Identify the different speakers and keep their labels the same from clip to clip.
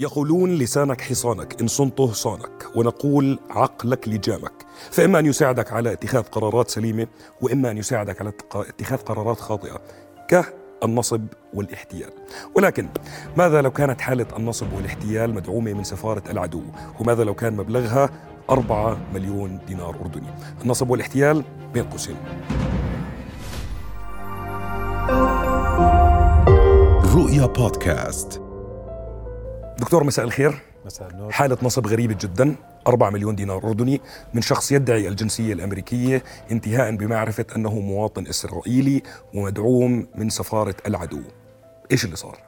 Speaker 1: يقولون لسانك حصانك إن صنته صانك ونقول عقلك لجامك فإما أن يساعدك على اتخاذ قرارات سليمة وإما أن يساعدك على اتخاذ قرارات خاطئة كالنصب والاحتيال. ولكن ماذا لو كانت حالة النصب والاحتيال مدعومة من سفارة العدو؟ وماذا لو كان مبلغها أربعة مليون دينار أردني؟ النصب والاحتيال بين قوسين.
Speaker 2: رؤيا بودكاست.
Speaker 1: دكتور مساء الخير.
Speaker 3: مساء النور.
Speaker 1: حالة نصب غريبة جدا. 4 مليون دينار أردني. من شخص يدعي الجنسية الأمريكية انتهاء بمعرفة أنه مواطن إسرائيلي ومدعوم من سفارة العدو. إيش اللي صار؟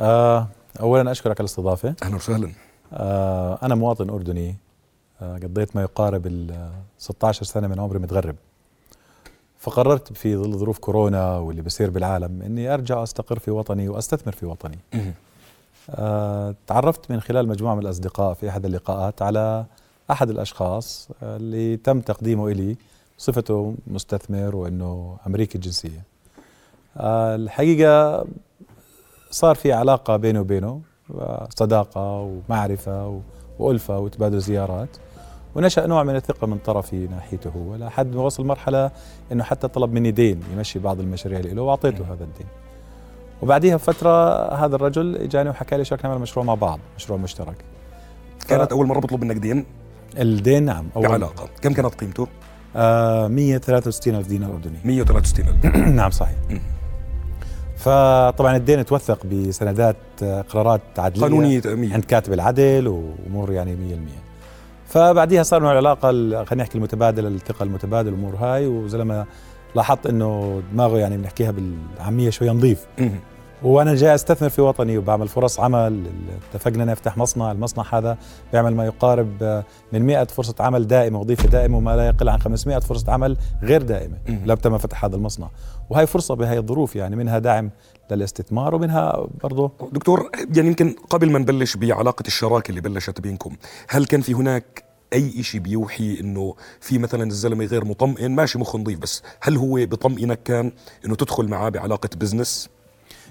Speaker 3: آه اولا أشكرك على الاستضافة.
Speaker 1: أهلا وسهلا.
Speaker 3: آه أنا مواطن أردني. آه قضيت ما يقارب ال 16 سنة من عمري متغرب. فقررت في ظل ظروف كورونا واللي بصير بالعالم إني أرجع أستقر في وطني وأستثمر في وطني. تعرفت من خلال مجموعة من الأصدقاء في أحد اللقاءات على أحد الأشخاص آه، اللي تم تقديمه إلي صفته مستثمر وإنه أمريكي الجنسيه آه الحقيقة صار في علاقة بيني وبينه آه، صداقة ومعرفة و- وألفة وتبادل زيارات ونشأ نوع من الثقة من طرفي ناحيته. هو لحد ما وصل مرحلة إنه حتى طلب مني دين يمشي بعض المشاريع اللي له وأعطيته هذا الدين. وبعديها بفترة هذا الرجل إجاني وحكى لي شو نعمل مشروع مع بعض مشروع مشترك.
Speaker 1: كانت أول مرة بطلب منك دين؟
Speaker 3: الدين نعم أول.
Speaker 1: بعلاقة. كم كانت قيمته؟
Speaker 3: آه 163 ألف دينار أردني.
Speaker 1: 163 ألف.
Speaker 3: نعم صحيح. فطبعا الدين توثق بسندات آه، قرارات عدلية.
Speaker 1: قانونية تأمين
Speaker 3: عند كاتب العدل وأمور يعني 100% فبعديها صار معه العلاقه ال- خلينا نحكي المتبادله الثقة المتبادل الأمور هاي. وزلمة لاحظت إنه دماغه يعني بنحكيها بالعاميه شوي نظيف. وأنا جاي أستثمر في وطني وبعمل فرص عمل اتفقنا نفتح مصنع المصنع هذا بيعمل ما يقارب من 100 فرصة عمل دائمة وظيفه دائمة وما لا يقل عن 500 فرصة عمل غير
Speaker 1: دائمة.
Speaker 3: لم تم فتح هذا المصنع وهي فرصة بهي الظروف يعني منها دعم للاستثمار ومنها برضه
Speaker 1: دكتور يعني يمكن قبل ما نبلش بعلاقة الشراكة اللي بلشت بينكم هل كان في هناك أي شيء بيوحي إنه في مثلا الزلمة غير مطمئن ماشي مخه نظيف بس هل هو بطمئنك كان إنه تدخل معاه بعلاقة بزنس؟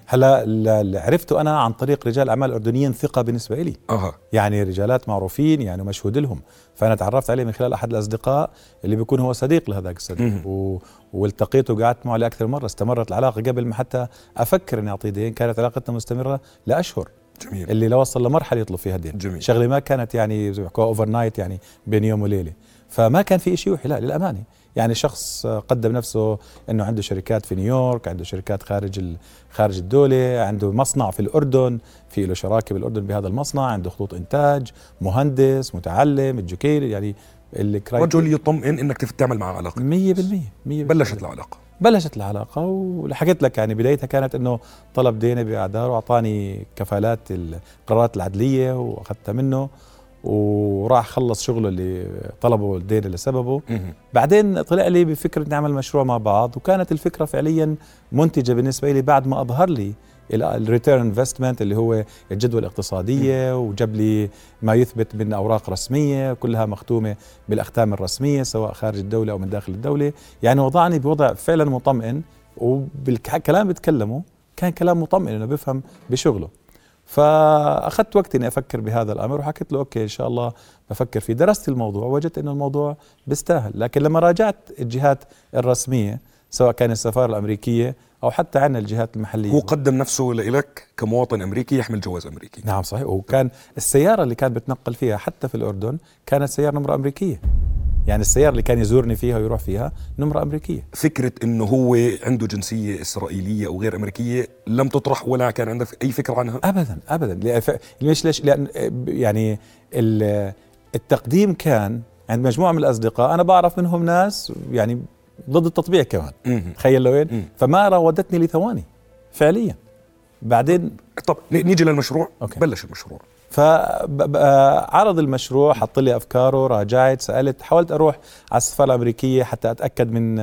Speaker 3: هلا اللي عرفته أنا عن طريق رجال أعمال أردنيين ثقة بالنسبة لي
Speaker 1: أها.
Speaker 3: يعني رجالات معروفين يعني مشهود لهم. فأنا تعرفت عليه من خلال أحد الأصدقاء اللي بيكون هو صديق لهذاك الصديق. و... والتقيته وقعدت معه لأكثر مرة. استمرت العلاقة قبل ما حتى أفكر إني أعطيه دين. كانت علاقتنا مستمرة لأشهر.
Speaker 1: جميل.
Speaker 3: اللي لو وصل لمرحلة يطلب فيها دين
Speaker 1: جميل.
Speaker 3: شغلة ما كانت يعني زي ما بيحكوها overnight يعني بين يوم وليلة. فما كان في شيء يوحي لا للأمانة. يعني شخص قدم نفسه إنه عنده شركات في نيويورك عنده شركات خارج خارج الدولة عنده مصنع في الأردن في له شراكة بالأردن بهذا المصنع عنده خطوط إنتاج مهندس متعلم educated يعني
Speaker 1: رجل يطمئن تف- تعمل معه علاقة.
Speaker 3: 100% 100%
Speaker 1: بلشت العلاقة.
Speaker 3: بلشت العلاقة وحكيت لك يعني بدايتها كانت إنه طلب ديني باعذار واعطاني كفالات القرارات العدلية وأخذتها منه. وراح خلص شغله اللي طلبه الدين اللي سببه. بعدين طلع لي بفكرة نعمل مشروع مع بعض وكانت الفكرة فعليا منتجة بالنسبة لي بعد ما أظهر لي ال return investment اللي هو الجدوى الاقتصادية وجاب لي ما يثبت من أوراق رسمية كلها مختومة بالأختام الرسمية سواء خارج الدولة أو من داخل الدولة. يعني وضعني بوضع فعلا مطمئن وبالكلام بتكلمه كان كلام مطمئن إنه بيفهم بشغله. فأخذت وقت إني أفكر بهذا الأمر وحكيت له أوكي إن شاء الله بفكر فيه. درست الموضوع وجدت انه الموضوع بيستاهل. لكن لما راجعت الجهات الرسمية سواء كان السفارة الأمريكية أو حتى عندنا الجهات المحلية.
Speaker 1: هو قدم نفسه لإلك كمواطن أمريكي يحمل جواز أمريكي.
Speaker 3: نعم صحيح. وكان السيارة اللي كان بتنقل فيها حتى في الأردن كانت سيارة نمرة أمريكية. يعني السيارة اللي كان يزورني فيها ويروح فيها نمرة أمريكية
Speaker 1: فكرة إنه هو عنده جنسية إسرائيلية أو غير أمريكية لم تطرح ولا كان عندك أي فكرة عنها؟
Speaker 3: لأ- ف- ليش ليش لأن يعني ال- التقديم كان عند مجموعة من الأصدقاء أنا بعرف منهم ناس يعني ضد التطبيع كمان. تخيل لوين. فما راودتني لثواني فعليا بعدين
Speaker 1: طب نيجي للمشروع
Speaker 3: okay.
Speaker 1: بلش المشروع
Speaker 3: فعرض المشروع حط لي أفكاره راجعت سألت حاولت أروح على السفارة الأمريكية حتى أتأكد من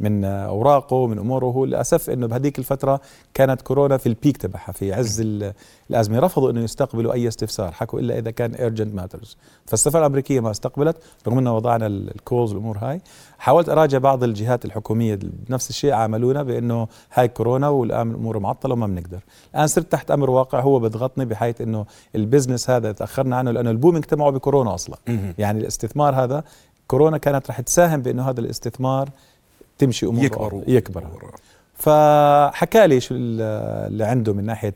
Speaker 3: من أوراقه من أموره. للأسف إنه بهذيك الفترة كانت كورونا في ال peak تبعها في عز ال- الأزمة. رفضوا إنه يستقبلوا أي استفسار حكوا إلا إذا كان urgent matters فالسفارة الأمريكية ما استقبلت رغم إنه وضعنا ال calls والامور هاي. حاولت أراجع بعض الجهات الحكومية بنفس الشيء عاملونا بإنه هاي كورونا والآن الأمور معطلة وما بنقدر. الآن صرت تحت أمر واقع هو بضغطني بحيث إنه ال business هذا تأخرنا عنه لأنه ال booming تبعه بكورونا
Speaker 1: أصلا.
Speaker 3: يعني الاستثمار هذا كورونا كانت رح تساهم بأنه هذا الاستثمار تمشي أموره
Speaker 1: يكبر
Speaker 3: يكبر فحكى لي شو ال- اللي عنده من ناحية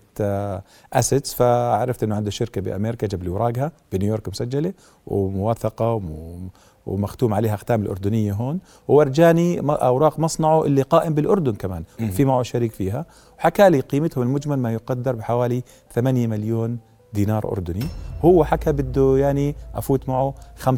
Speaker 3: assets فعرفت إنه عنده شركة بأمريكا جاب لي اوراقها بنيويورك مسجلة وموثقة وم- ومختوم عليها ختام الأردنية هون وورجاني أوراق مصنعه اللي قائم بالأردن كمان. في معه شريك فيها وحكى لي قيمته المجمل ما يقدر بحوالي 8 مليون دينار أردني. هو حكى بده يعني أفوت معه 50%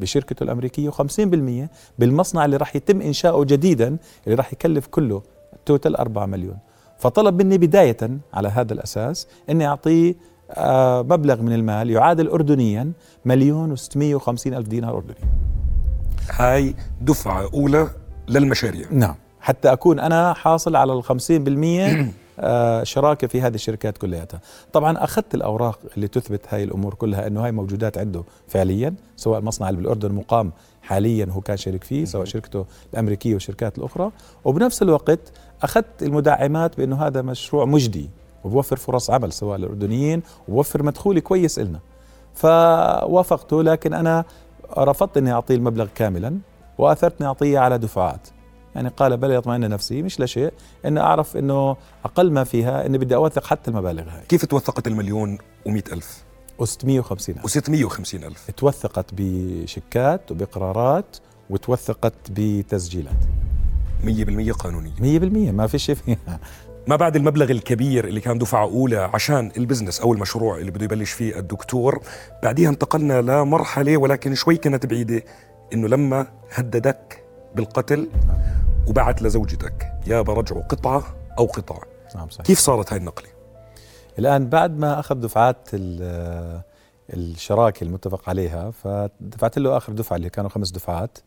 Speaker 3: بشركته الأمريكية و50% بالمصنع اللي راح يتم إنشاؤه جديدا اللي راح يكلف كله total 4 مليون. فطلب مني بداية على هذا الأساس إني أعطيه آه مبلغ من المال يعادل اردنيا مليون و650 ألف دينار أردني.
Speaker 1: هاي دفعة أولى للمشاريع.
Speaker 3: نعم. حتى أكون أنا حاصل على ال 50% آه، شراكة في هذه الشركات كلياتها. طبعا أخذت الأوراق اللي تثبت هاي الأمور كلها إنه هاي موجودات عنده فعليا سواء المصنع اللي بالأردن مقام حاليا هو كان شريك فيه سواء شركته الأمريكية والشركات الأخرى. وبنفس الوقت أخذت المدعمات بإنه هذا مشروع مجدي وبوفر فرص عمل سواء للأردنيين وبوفر مدخول كويس إلنا. فوافقته لكن أنا رفضت إني أعطيه المبلغ كاملا وأثرت إني أعطيه على دفعات. يعني قال بل يطمئن نفسي مش لشيء إن أعرف إنه أقل ما فيها إني بدي أوثق حتى المبالغ هاي.
Speaker 1: كيف توثقت المليون و100 ألف؟
Speaker 3: و650 ألف.
Speaker 1: و650 ألف.
Speaker 3: توثقت بشيكات وبقرارات وتوثقت بتسجيلات.
Speaker 1: 100% قانونية.
Speaker 3: 100% ما في شيء فيها.
Speaker 1: ما بعد المبلغ الكبير اللي كان دفعة أولى عشان البزنس أو المشروع اللي بده يبلش فيه الدكتور بعديها انتقلنا لمرحلة ولكن شوي كانت بعيدة إنه لما هددك بالقتل وبعت لزوجتك. يا برجعوا قطعة أو قطع.
Speaker 3: نعم صحيح.
Speaker 1: كيف صارت هاي النقلة؟
Speaker 3: الآن بعد ما أخذ دفعات ال- الشراكة المتفق عليها فدفعت له آخر دفعة اللي كانوا خمس دفعات.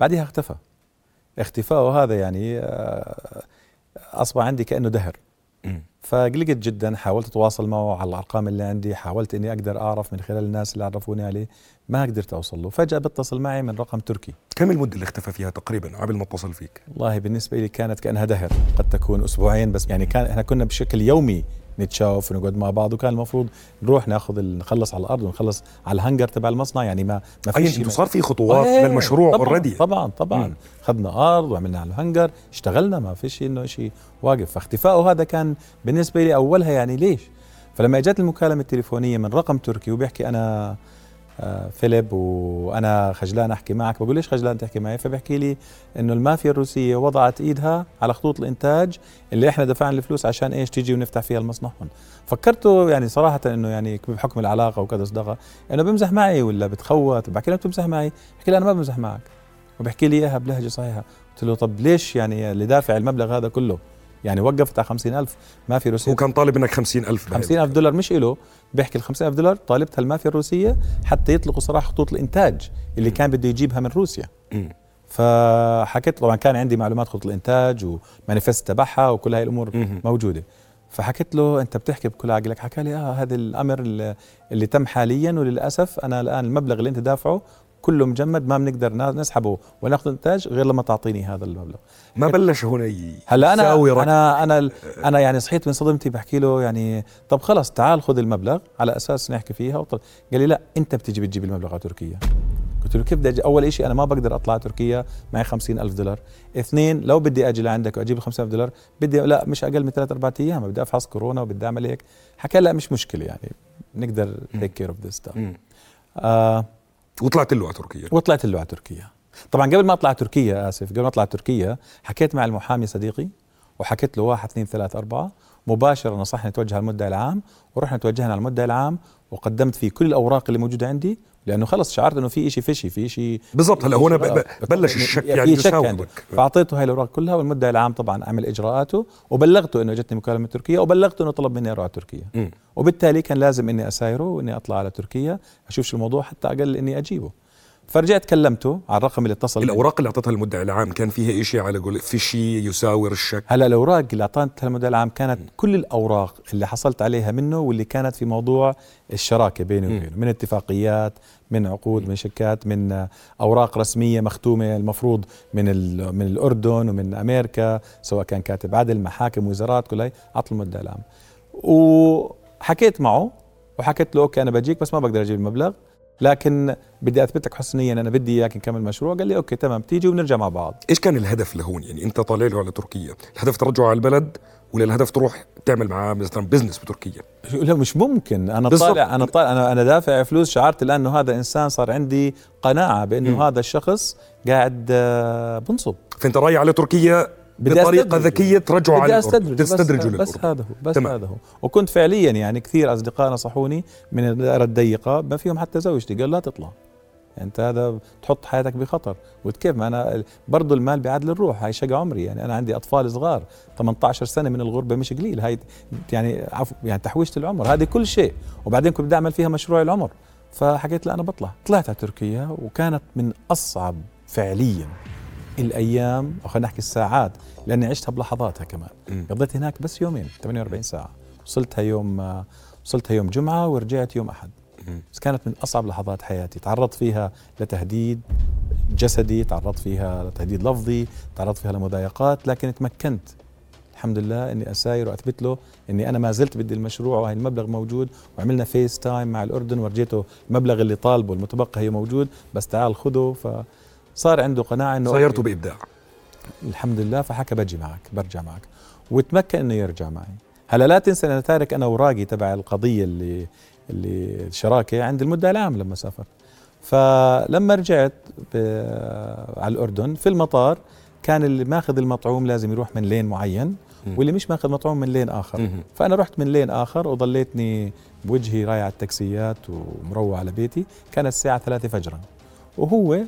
Speaker 3: بعدها اختفى. اختفائه هذا يعني آه، أصبح عندي كأنه دهر. فقلقت جدا حاولت أتواصل معه على الأرقام اللي عندي حاولت إني أقدر أعرف من خلال الناس اللي عرفوني عليه. ما قدرت أوصل له. فجأة بيتصل معي من رقم تركي.
Speaker 1: كم المدة اللي اختفى فيها تقريبا قبل ما اتصل فيك؟
Speaker 3: والله بالنسبة لي كانت كأنها دهر. قد تكون أسبوعين بس. يعني كان إحنا كنا بشكل يومي نتشاوف ونقعد مع بعض وكان المفروض نروح ناخذ نخلص على الأرض ونخلص على الهنجر تبع المصنع. يعني ما ما فيش
Speaker 1: أنتم صار في خطوات
Speaker 3: إيه،
Speaker 1: للمشروع already
Speaker 3: طبعا طبعا. اخذنا أرض وعملنا على الهنجر اشتغلنا ما فيش إنه شيء واقف. فاختفائه هذا كان بالنسبة لي أولها يعني ليش؟ فلما إجت المكالمة التليفونية من رقم تركي وبيحكي أنا فيليب وأنا خجلان أحكي معك. بقول ليش خجلان تحكي معي؟ فبحكي لي إنه المافيا الروسية وضعت إيدها على خطوط الإنتاج اللي إحنا دفعنا الفلوس عشان إيش؟ تيجي ونفتح فيها المصنع هون. فكرته يعني صراحة إنه يعني بحكم العلاقة وكذا صداقه إنه بمزح معي ولا بتخوت؟ بحكي له بتمزح معي. بحكي لي أنا ما بمزح معك. وبحكي لي إياها بلهجة صحيحة. قلت له طب ليش يعني اللي دافع المبلغ هذا كله؟ يعني وقفت على 50000 ما في روسيا
Speaker 1: هو كان طالب منك 50 ألف
Speaker 3: 50000 دولار مش إله. بيحكي ال 50000 دولار طالبتها المافيا الروسية حتى يطلقوا صراحة خطوط الإنتاج اللي كان بده يجيبها من روسيا. فحكيت طبعا كان عندي معلومات خطوط الإنتاج ومانيفست تبعها وكل هاي
Speaker 1: الأمور.
Speaker 3: موجودة. فحكيت له أنت بتحكي بكل عقلك؟ حكى لي آه هذا الأمر اللي, اللي تم حاليا وللأسف أنا الآن المبلغ اللي أنت دافعه كله مجمد ما بنقدر نسحبه وناخذ إنتاج غير لما تعطيني هذا المبلغ.
Speaker 1: ما بلش هنا
Speaker 3: هلا
Speaker 1: أنا
Speaker 3: أنا أنا أنا يعني صحيت من صدمتي بحكي له يعني طب خلص تعال خذ المبلغ على أساس نحكي فيها وطل... قال لي لا أنت بتيجي بتجيب المبلغ على تركيا قلت له كيف بدي أجي؟ أول شيء أنا ما بقدر أطلع تركيا معي خمسين ألف دولار. اثنين لو بدي أجي لعندك وأجيب ال ألف دولار بدي لا مش أقل من ثلاث أربع أيام بدي أفحص كورونا وبدي أعمل هيك. حكى لا مش مشكلة يعني. نقدر take care
Speaker 1: of
Speaker 3: this.
Speaker 1: وطلعت له على تركيا.
Speaker 3: وطلعت له على تركيا. طبعا قبل ما اطلع تركيا آسف قبل ما اطلع تركيا حكيت مع المحامي صديقي وحكيت له واحد اثنين ثلاث أربعة مباشرة نصحني اتوجه على المدعي العام ورحنا توجهنا على المدعي العام وقدمت فيه كل الأوراق اللي موجودة عندي لأنه خلص شعرت إنه في شيء فشي في شيء
Speaker 1: بالضبط هلا ب- بلش الشك يعني. يساومك
Speaker 3: فأعطيته هاي الأوراق كلها والمدعي العام طبعا عمل إجراءاته وبلغته إنه جتني مكالمة من تركيا وبلغته إنه طلب مني أروح على تركيا
Speaker 1: مم.
Speaker 3: وبالتالي كان لازم إني أسايره وإني أطلع على تركيا أشوف شو الموضوع حتى أقل إني أجيبه فرجعت كلمته على الرقم اللي اتصل.
Speaker 1: الأوراق اللي أعطتها المدعي العام كان فيها شيء على قول في شيء يساور الشك.
Speaker 3: هلا الأوراق اللي أعطتها المدير العام كانت كل الأوراق اللي حصلت عليها منه واللي كانت في موضوع الشراكة بيني. وبينه من اتفاقيات من عقود من شيكات من أوراق رسمية مختومة المفروض من من الأردن ومن أمريكا سواء كان كاتب عدل محاكم وزارات كل هاي اعطى المدعي العام. وحكيت معه وحكيت له okay أنا بجيك بس ما بقدر أجيب المبلغ. لكن بدي اثبت لك حسن نيه ان أنا بدي إياك نكمل مشروع. قال لي okay تمام تيجي ونرجع مع بعض.
Speaker 1: إيش كان الهدف لهون؟ يعني أنت طالع له على تركيا. الهدف ترجعه على البلد ولا الهدف تروح تعمل معاه مثلا business بتركيا؟
Speaker 3: لا مش ممكن.
Speaker 1: أنا.
Speaker 3: طالع أنا طالع أنا أنا دافع فلوس. شعرت الآن إنه هذا إنسان صار عندي قناعة بأنه
Speaker 1: مم.
Speaker 3: هذا الشخص قاعد آه، بنصب.
Speaker 1: فأنت رايح على تركيا
Speaker 3: بدي بطريقة.
Speaker 1: ذكية ترجعه على
Speaker 3: بدي. أستدرج
Speaker 1: تستدرجه
Speaker 3: بس, بس. هذا هو بس
Speaker 1: تمام.
Speaker 3: هذا هو. وكنت فعليا يعني كثير أصدقاء نصحوني من الدائرة الضيقة ما فيهم حتى زوجتي قال لا تطلع. يعني أنت هذا تحط حياتك بخطر. وكيف ما أنا برضه المال بيعادل الروح هاي شقى عمري. يعني أنا عندي أطفال صغار 18 سنة من الغربة مش قليل. هاي يعني عفو يعني تحويشة العمر هذه كل شيء. وبعدين كنت بدي أعمل فيها مشروع العمر. فحكيت لا أنا بطلع. طلعت على تركيا وكانت من أصعب فعليا. الأيام أو خلينا نحكي الساعات لأني عشتها بلحظاتها كمان. قضيت هناك بس يومين 48 ساعة. وصلتها يوم وصلتها يوم جمعة ورجعت يوم
Speaker 1: أحد.
Speaker 3: بس كانت من أصعب لحظات حياتي. تعرضت فيها لتهديد جسدي تعرضت فيها لتهديد لفظي تعرضت فيها لمضايقات لكن تمكنت الحمد لله إني أساير وأثبت له إني أنا ما زلت بدي المشروع وهي المبلغ موجود. وعملنا FaceTime مع الأردن ورجيته المبلغ اللي طالبه المتبقى هي موجود. بس تعال خذه فصار عنده قناعة إنه
Speaker 1: سايرته
Speaker 3: okay.
Speaker 1: بإبداع.
Speaker 3: الحمد لله فحكى بجي معك برجع معك. وتمكن إنه يرجع معي. هلا لا تنسى أنا تارك أنا اوراقي تبع القضية اللي اللي الشراكه عند المدعي العام لما سافرت. فلما رجعت على الأردن في المطار كان اللي ماخذ المطعوم لازم يروح من لين معين. واللي مش ماخذ مطعوم من لين
Speaker 1: آخر.
Speaker 3: فأنا رحت من لين آخر وضليتني بوجهي رايح على التاكسيات ومروح على بيتي. كانت الساعة 3 فجرا. وهو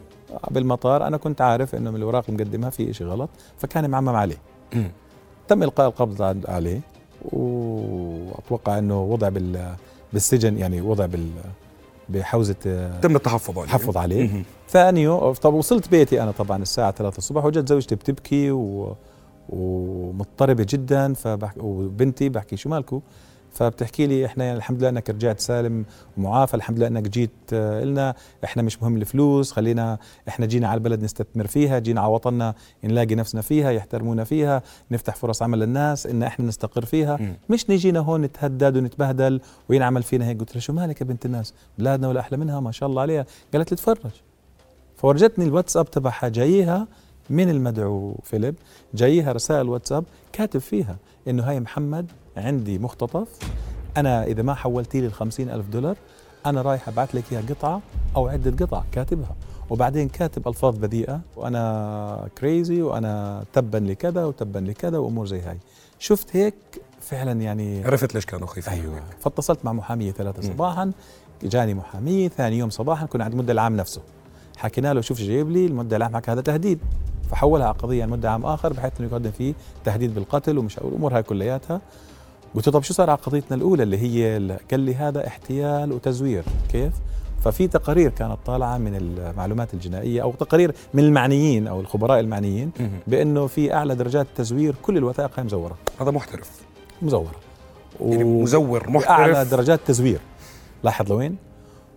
Speaker 3: بالمطار أنا كنت عارف إنه من الاوراق اللي مقدمها في شيء غلط فكان معمم عليه. تم إلقاء القبض عليه وأتوقع إنه وضع بال بالسجن يعني وضع بال بحوزة آه،
Speaker 1: تم التحفظ عليه
Speaker 3: تحفظ عليه. ثاني يوم طب وصلت بيتي أنا طبعا الساعة 3 الصبح وجت زوجتي بتبكي و ومضطربة جدا فبحكي وبنتي بحكي شو مالكم فبتحكي لي إحنا يعني الحمد لله إنك رجعت سالم ومعافى الحمد لله إنك جيت آه، لنا إحنا مش مهم الفلوس خلينا إحنا جينا على البلد نستثمر فيها جينا على وطننا نلاقي نفسنا فيها يحترمونا فيها نفتح فرص عمل للناس إن إحنا نستقر فيها.
Speaker 1: مم.
Speaker 3: مش نجينا هون نتهدد ونتبهدل وينعمل فينا هيك؟ قلت لها شو مالك يا بنت الناس؟ بلادنا ولا أحلى منها؟ ما شاء الله عليها. قالت لي تفرج. فورجتني الواتساب تبعها جاييها من المدعو فيليب جاييها رسائل واتساب كاتب فيها إنه هاي محمد عندي مختطف. أنا إذا ما حولتي لي الخمسين ألف دولار أنا رايح أبعث لك إياها قطعة أو عدة قطع كاتبها. وبعدين كاتب ألفاظ بذيئة. وأنا crazy وأنا تبا لكذا وتبا لكذا وأمور زي هاي. شفت هيك فعلا يعني
Speaker 1: عرفت ليش كانوا خايفين
Speaker 3: أيوه. فاتصلت مع محامية ثلاثة. صباحا. جاني محاميه ثاني يوم صباحا كنا عند المدعي العام نفسه. حكينا له شوف شو جايب لي المدعي العام حكى هذا تهديد. فحولها على قضية عن مدعي عام آخر بحيث إنه يقدم فيه تهديد بالقتل ومش الأمور هاي كلياتها. قلت له طب شو صار على قضيتنا الأولى اللي هي ال- قال لي هذا احتيال وتزوير. كيف؟ ففي تقارير كانت طالعة من المعلومات الجنائية أو تقارير من المعنيين أو الخبراء المعنيين. بأنه في أعلى درجات التزوير كل الوثائق هاي مزورة.
Speaker 1: هذا محترف.
Speaker 3: مزورة.
Speaker 1: يعني
Speaker 3: و-
Speaker 1: مزور
Speaker 3: اعلى
Speaker 1: محترف.
Speaker 3: درجات تزوير. لاحظ لوين؟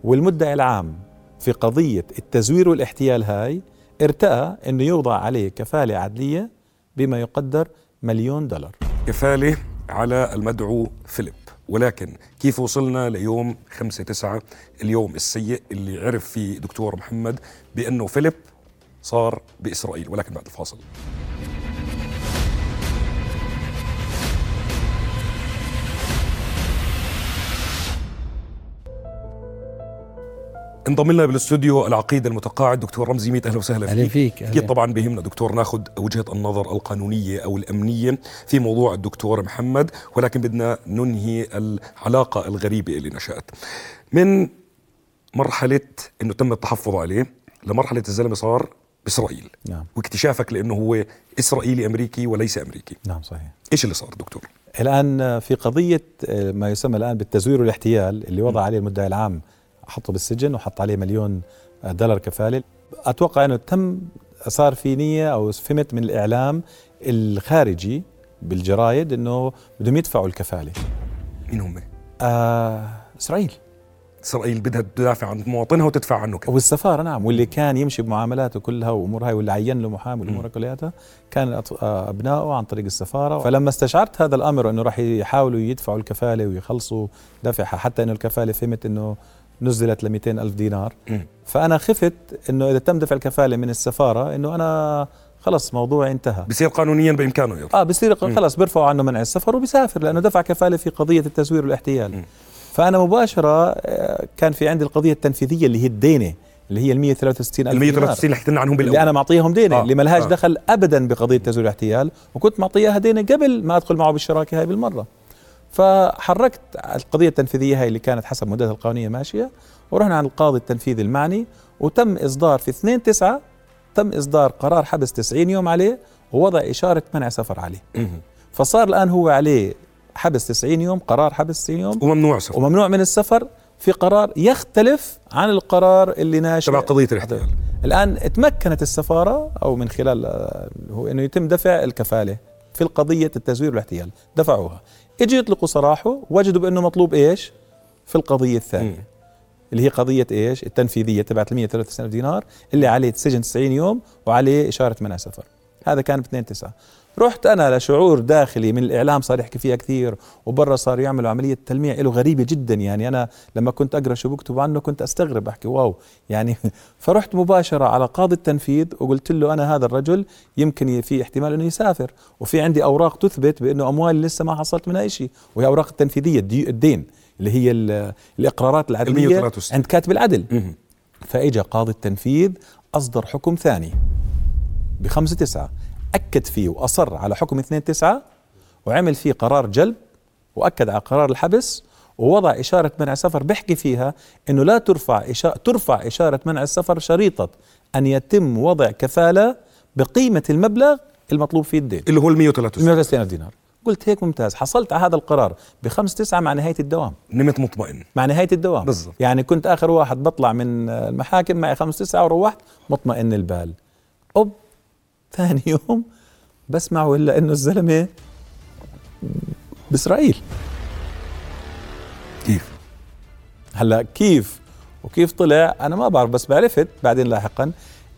Speaker 3: والمدعي العام في قضية التزوير والاحتيال هاي ارتأى إنه يوضع عليه كفالة عدلية بما يقدر مليون دولار.
Speaker 1: كفالة على المدعو فيليب. ولكن كيف وصلنا ليوم 5 9 اليوم السيء اللي عرف فيه دكتور محمد بأنه فيليب صار بإسرائيل. ولكن بعد الفاصل. انضم لنا بالاستوديو العقيد المتقاعد دكتور رمزي ميت أهلا وسهلا
Speaker 4: أهلا
Speaker 1: فيك.
Speaker 4: فيك أكيد.
Speaker 1: طبعا بهمنا دكتور ناخذ وجهة النظر القانونية أو الأمنية في موضوع الدكتور محمد ولكن بدنا ننهي العلاقة الغريبة اللي نشأت. من مرحلة إنه تم التحفظ عليه لمرحلة الزلمة صار بإسرائيل.
Speaker 3: نعم.
Speaker 1: واكتشافك لأنه هو إسرائيلي أمريكي وليس أمريكي.
Speaker 3: نعم صحيح.
Speaker 1: إيش اللي صار دكتور؟
Speaker 3: الآن في قضية آه، ما يسمى الآن بالتزوير والاحتيال اللي وضع عليه المدعي العام حطه بالسجن وحط عليه مليون دولار كفاله أتوقع إنه تم صار في نية أو فهمت من الإعلام الخارجي بالجرايد إنه بدهم يدفعوا الكفالة.
Speaker 1: مين هم؟
Speaker 3: آه إسرائيل.
Speaker 1: إسرائيل بدها تدافع عن مواطنها وتدفع عنه كمان.
Speaker 3: والسفارة نعم. واللي كان يمشي بمعاملاته كلها وأمور هاي واللي عين له محامي والامور كلياتها كان آه، أبنائه عن طريق السفارة. فلما استشعرت هذا الأمر إنه راح يحاولوا يدفعوا الكفالة ويخلصوا دفعها حتى إنه الكفالة فهمت إنه نزلت ل 200 ألف دينار.
Speaker 1: مم.
Speaker 3: فأنا خفت إنه إذا تم دفع الكفالة من السفارة إنه أنا خلص موضوعي انتهى.
Speaker 1: بصير قانونيا بإمكانه يرفع
Speaker 3: آه بصير خلص بيرفعوا عنه منع السفر وبيسافر لأنه دفع كفالة في قضية التزوير والاحتيال.
Speaker 1: مم.
Speaker 3: فأنا مباشرة آه، كان في عندي القضية التنفيذية اللي هي الدينة اللي هي ال 163
Speaker 1: ال
Speaker 3: ألف
Speaker 1: 163 اللي حكينا عنهم بالأول.
Speaker 3: اللي أنا معطيهم دينة
Speaker 1: آه،
Speaker 3: اللي ما لهاش
Speaker 1: آه.
Speaker 3: دخل ابدا بقضية تزوير الاحتيال وكنت معطيها دينة قبل ما أدخل معه بالشراكة هاي بالمرة. فحركت القضية التنفيذية هاي اللي كانت حسب مدتها القانونية ماشية ورحنا عن القاضي التنفيذي المعني وتم إصدار في 2 9 تم إصدار قرار حبس 90 يوم عليه ووضع إشارة منع سفر عليه. فصار الآن هو عليه حبس 90 يوم قرار حبس 90 يوم
Speaker 1: وممنوع سفر.
Speaker 3: وممنوع من السفر في قرار يختلف عن القرار اللي ناشئ.
Speaker 1: تبع قضية الاحتيال
Speaker 3: الآن تمكنت السفارة أو من خلال آه، هو إنه يتم دفع الكفالة في القضية التزوير والاحتيال. دفعوها. اجوا يطلقوا سراحه وجدوا بأنه مطلوب إيش؟ في القضية الثانية.
Speaker 1: مم.
Speaker 3: اللي هي قضية إيش؟ التنفيذية تبعت 193 دينار اللي عليه سجن 90 يوم وعليه إشارة منع سفر. هذا كان ب 2 9 رحت أنا لشعور داخلي من الإعلام صار يحكي فيها كثير وبرا صاروا يعملوا عملية تلميع له غريبة جدا. يعني أنا لما كنت أقرأ شو بكتبوا عنه كنت أستغرب أحكي واو. يعني فرحت مباشرة على قاضي التنفيذ وقلت له أنا هذا الرجل يمكن في احتمال إنه يسافر وفي عندي أوراق تثبت بأنه اموالي لسه ما حصلت منها شيء وهي أوراق التنفيذية الدي- الدين اللي هي ال- الإقرارات العدلية
Speaker 1: 163.
Speaker 3: عند كاتب العدل.
Speaker 1: مم.
Speaker 3: فإجا قاضي التنفيذ أصدر حكم ثاني. بخمسة تسعة. أكد فيه وأصر على حكم اثنين تسعة وعمل فيه قرار جلب وأكد على قرار الحبس ووضع إشارة منع سفر بيحكي فيها إنه لا ترفع إشارة ترفع إشارة منع السفر شريطة أن يتم وضع كفالة بقيمة المبلغ المطلوب فيه الدين.
Speaker 1: اللي هو ال 163
Speaker 3: 130 دينار. قلت هيك ممتاز. حصلت على هذا القرار بخمس تسعة مع نهاية الدوام.
Speaker 1: نمت مطمئن.
Speaker 3: مع نهاية الدوام.
Speaker 1: بالضبط.
Speaker 3: يعني كنت آخر واحد بطلع من المحاكم معي خمس تسعة وروحت مطمئن البال. أوب. ثاني يوم بسمع ولا إنه الزلمة بإسرائيل.
Speaker 1: كيف؟
Speaker 3: هلأ كيف؟ وكيف طلع؟ أنا ما بعرف بس بعرفت بعدين لاحقا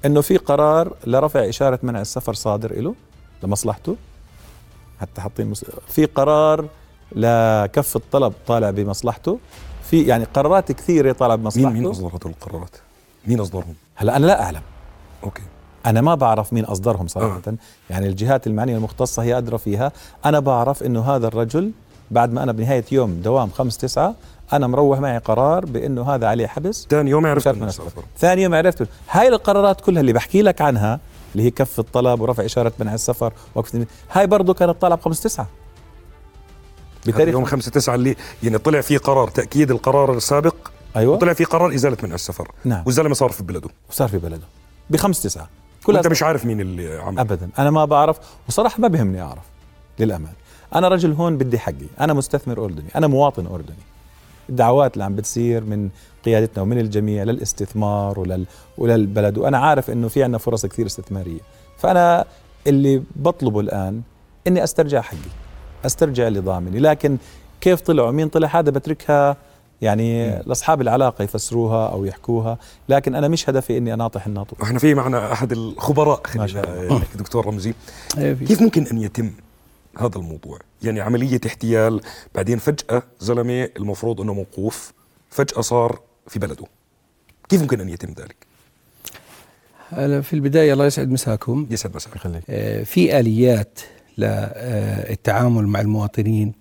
Speaker 3: إنه في قرار لرفع إشارة منع السفر صادر له لمصلحته. حتى حاطين مس... في قرار لكف الطلب طالع بمصلحته. في يعني قرارات كثيرة طالعة
Speaker 1: مين
Speaker 3: بمصلحته
Speaker 1: مين اصدر هدول القرارات؟ مين أصدرهم؟
Speaker 3: هلأ أنا لا أعلم.
Speaker 1: أوكي.
Speaker 3: أنا ما بعرف مين أصدرهم آه. صراحة.
Speaker 1: آه.
Speaker 3: يعني الجهات المعنية المختصة هي أدرى فيها. أنا بعرف إنه هذا الرجل بعد ما أنا بنهاية يوم دوام خمس تسعة أنا مروح معي قرار بإنه هذا عليه حبس.
Speaker 1: ثاني يوم عرفت
Speaker 3: ثاني يوم عرفت هاي القرارات كلها اللي بحكي لك عنها اللي هي كف الطلب ورفع إشارة منع السفر وقف هاي برضه كانت طالب خمس تسعة. بتاريخ
Speaker 1: يوم 5 9 اللي يعني طلع فيه قرار تأكيد القرار السابق
Speaker 3: أيوه.
Speaker 1: وطلع فيه قرار إزالة منع السفر.
Speaker 3: نعم.
Speaker 1: والزلمة صار في بلده.
Speaker 3: صار في بلده. بخمس 5 9
Speaker 1: كل انت مش عارف مين اللي عمل
Speaker 3: ابدا. أنا ما بعرف وصراحة ما بهمني أعرف للأمان. أنا رجل هون بدي حقي. أنا مستثمر أردني. أنا مواطن أردني. الدعوات اللي عم بتصير من قيادتنا ومن الجميع للاستثمار ولل... وللبلد وأنا عارف إنه في عندنا فرص كثير استثمارية. فأنا اللي بطلبه الآن إني أسترجع حقي أسترجع اللي ضامني. لكن كيف طلعوا؟ مين طلع؟ هذا بتركها يعني لاصحاب العلاقة يفسروها أو يحكوها لكن أنا مش هدفي إني أناطح الناطق.
Speaker 1: إحنا في معنا أحد الخبراء خلينا نحكي دكتور رمزي.
Speaker 4: في-
Speaker 1: كيف ممكن أن يتم هذا الموضوع؟ يعني عملية احتيال بعدين فجأة زلمة المفروض إنه موقوف فجأة صار في بلده. كيف ممكن أن يتم ذلك؟
Speaker 4: هلا في البداية الله يسعد مساكم.
Speaker 1: يسعد مساك.
Speaker 3: يخليك.
Speaker 4: آه، في آليات للتعامل مع المواطنين.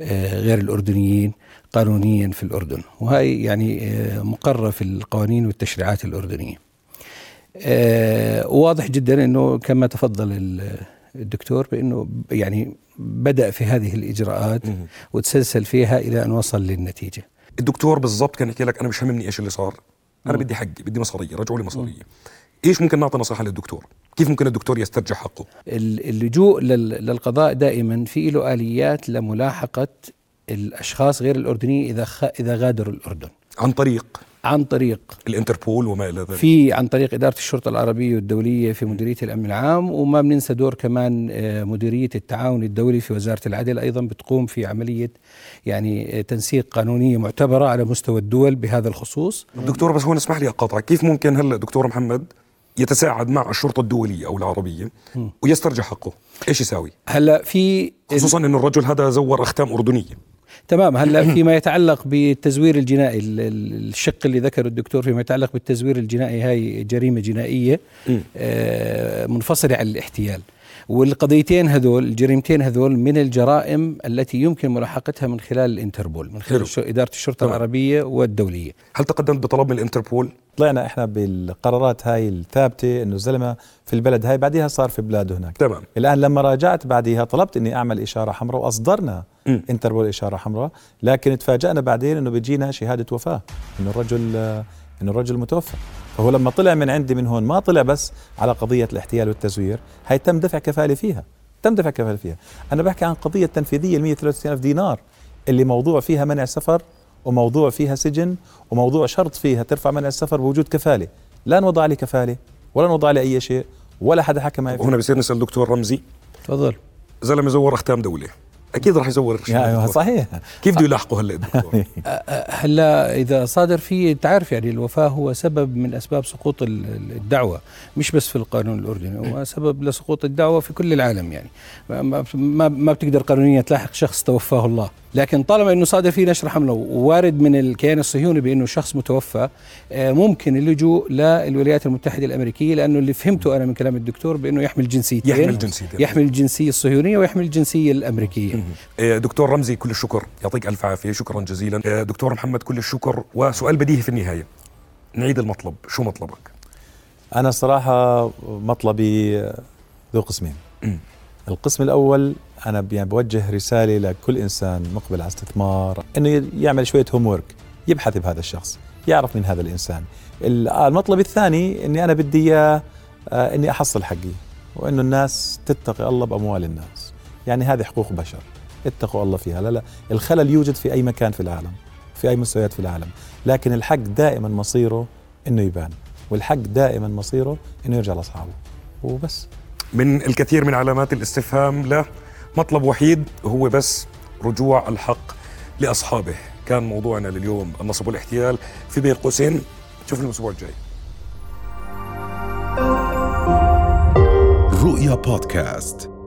Speaker 4: غير الأردنيين قانونيا في الأردن. وهي يعني آه، مقررة في القوانين والتشريعات الأردنية. آه، واضح جدا أنه كما تفضل ال- الدكتور بأنه يعني بدأ في هذه الإجراءات. وتسلسل فيها إلى أن وصل للنتيجة.
Speaker 1: الدكتور بالضبط كان يحكي لك أنا مش هممني إيش اللي صار. أنا بدي حقي بدي مصارية رجعوا لي مصارية. إيش ممكن نعطي نصيحة للدكتور؟ كيف ممكن الدكتور يسترجع حقه؟
Speaker 4: ال- اللجوء لل- للقضاء دائما في له آليات لملاحقة الأشخاص غير الأردنيين إذا خ... إذا غادروا الأردن.
Speaker 1: عن طريق؟
Speaker 4: عن طريق.
Speaker 1: الإنتربول وما إلى ذلك.
Speaker 4: في عن طريق إدارة الشرطة العربية والدولية في مديرية الأمن العام وما بننسى دور كمان آه، مديرية التعاون الدولي في وزارة العدل أيضا بتقوم في عملية يعني آه، تنسيق قانونية معتبرة على مستوى الدول بهذا الخصوص.
Speaker 1: دكتور بس هون اسمح لي أقاطعك. كيف ممكن هلا دكتور محمد يتساعد مع الشرطة الدولية أو العربية ويسترجع حقه. إيش يساوي؟
Speaker 4: هلا في
Speaker 1: خصوصا إنه الرجل هذا زور أختام أردنية.
Speaker 4: تمام هلا فيما يتعلق بالتزوير الجنائي ال- ال- الشق اللي ذكره الدكتور فيما يتعلق بالتزوير الجنائي هاي جريمة
Speaker 1: جنائية.
Speaker 4: آه، منفصلة عن الاحتيال. والقضيتين هذول الجريمتين هذول من الجرائم التي يمكن ملاحقتها من خلال الانتربول من خلال
Speaker 1: حلو.
Speaker 4: الش- إدارة الشرطة
Speaker 1: تمام.
Speaker 4: العربية والدولية
Speaker 1: هل تقدمت بطلب من الانتربول
Speaker 3: طلعنا إحنا بالقرارات هاي الثابتة إنه الزلمة في البلد هاي بعدها صار في بلاده هناك
Speaker 1: تمام
Speaker 3: الآن لما راجعت بعدها طلبت إني أعمل إشارة حمراء وأصدرنا
Speaker 1: مم.
Speaker 3: انتربول إشارة حمراء لكن تفاجئنا بعدين إنه بيجينا شهادة وفاة إنه الرجل إنه الرجل متوفى. فهو لما طلع من عندي من هون ما طلع بس على قضية الاحتيال والتزوير. هي تم دفع كفالة فيها. تم دفع كفالة فيها. أنا بحكي عن قضية تنفيذية ال 163 ألف دينار اللي موضوع فيها منع سفر وموضوع فيها سجن وموضوع شرط فيها ترفع منع السفر بوجود كفالة. لا نوضع لي كفالة ولا نوضع لي أي شيء ولا حدا حكى معي.
Speaker 1: وهنا بصير نسأل دكتور رمزي.
Speaker 4: تفضل.
Speaker 1: زلمة زور أختام دولة. أكيد راح يزور
Speaker 3: يا أيوة صحيح.
Speaker 1: كيف بده يلاحقه هلا الدكتور؟
Speaker 4: هلا إذا صادر في تعرف يعني الوفاة هو سبب من أسباب سقوط ال- ال- الدعوة مش بس في القانون الأردني هو سبب لسقوط الدعوة في كل العالم يعني. ما ما, ما بتقدر قانونيا تلاحق شخص توفاه الله لكن طالما إنه صادر في نشر حملة ووارد من الكيان الصهيوني بإنه شخص متوفى آه، ممكن اللجوء للولايات المتحدة الأمريكية لأنه اللي فهمته أنا من كلام الدكتور بإنه يحمل جنسيتين
Speaker 1: يحمل جنسيتين.
Speaker 4: يحمل الجنسية الصهيونية ويحمل الجنسية الأمريكية.
Speaker 1: آه، دكتور رمزي كل الشكر. يعطيك ألف عافية. شكرا جزيلا. آه، دكتور محمد كل الشكر. وسؤال بديهي في النهاية. نعيد المطلب. شو مطلبك؟
Speaker 3: أنا صراحة مطلبي ذو قسمين. القسم الأول أنا ب- يعني بوجه رسالة لكل إنسان مقبل على استثمار إنه يعمل شوية هوم ورك يبحث بهذا الشخص يعرف من هذا الإنسان. ال- آه، المطلب الثاني إني أنا بدي إياه آه، إني أحصل حقي وإنه الناس تتقي الله بأموال الناس. يعني هذه حقوق بشر. اتقوا الله فيها. لا لا. الخلل يوجد في أي مكان في العالم في أي مستويات في العالم. لكن الحق دائما مصيره إنه يبان والحق دائما مصيره إنه يرجع لأصحابه. وبس.
Speaker 1: من الكثير من علامات الاستفهام له مطلب وحيد هو بس رجوع الحق لأصحابه. كان موضوعنا لليوم النصب والاحتيال في بين قوسين. شوفنا الأسبوع الجاي.
Speaker 2: رؤيا بودكاست.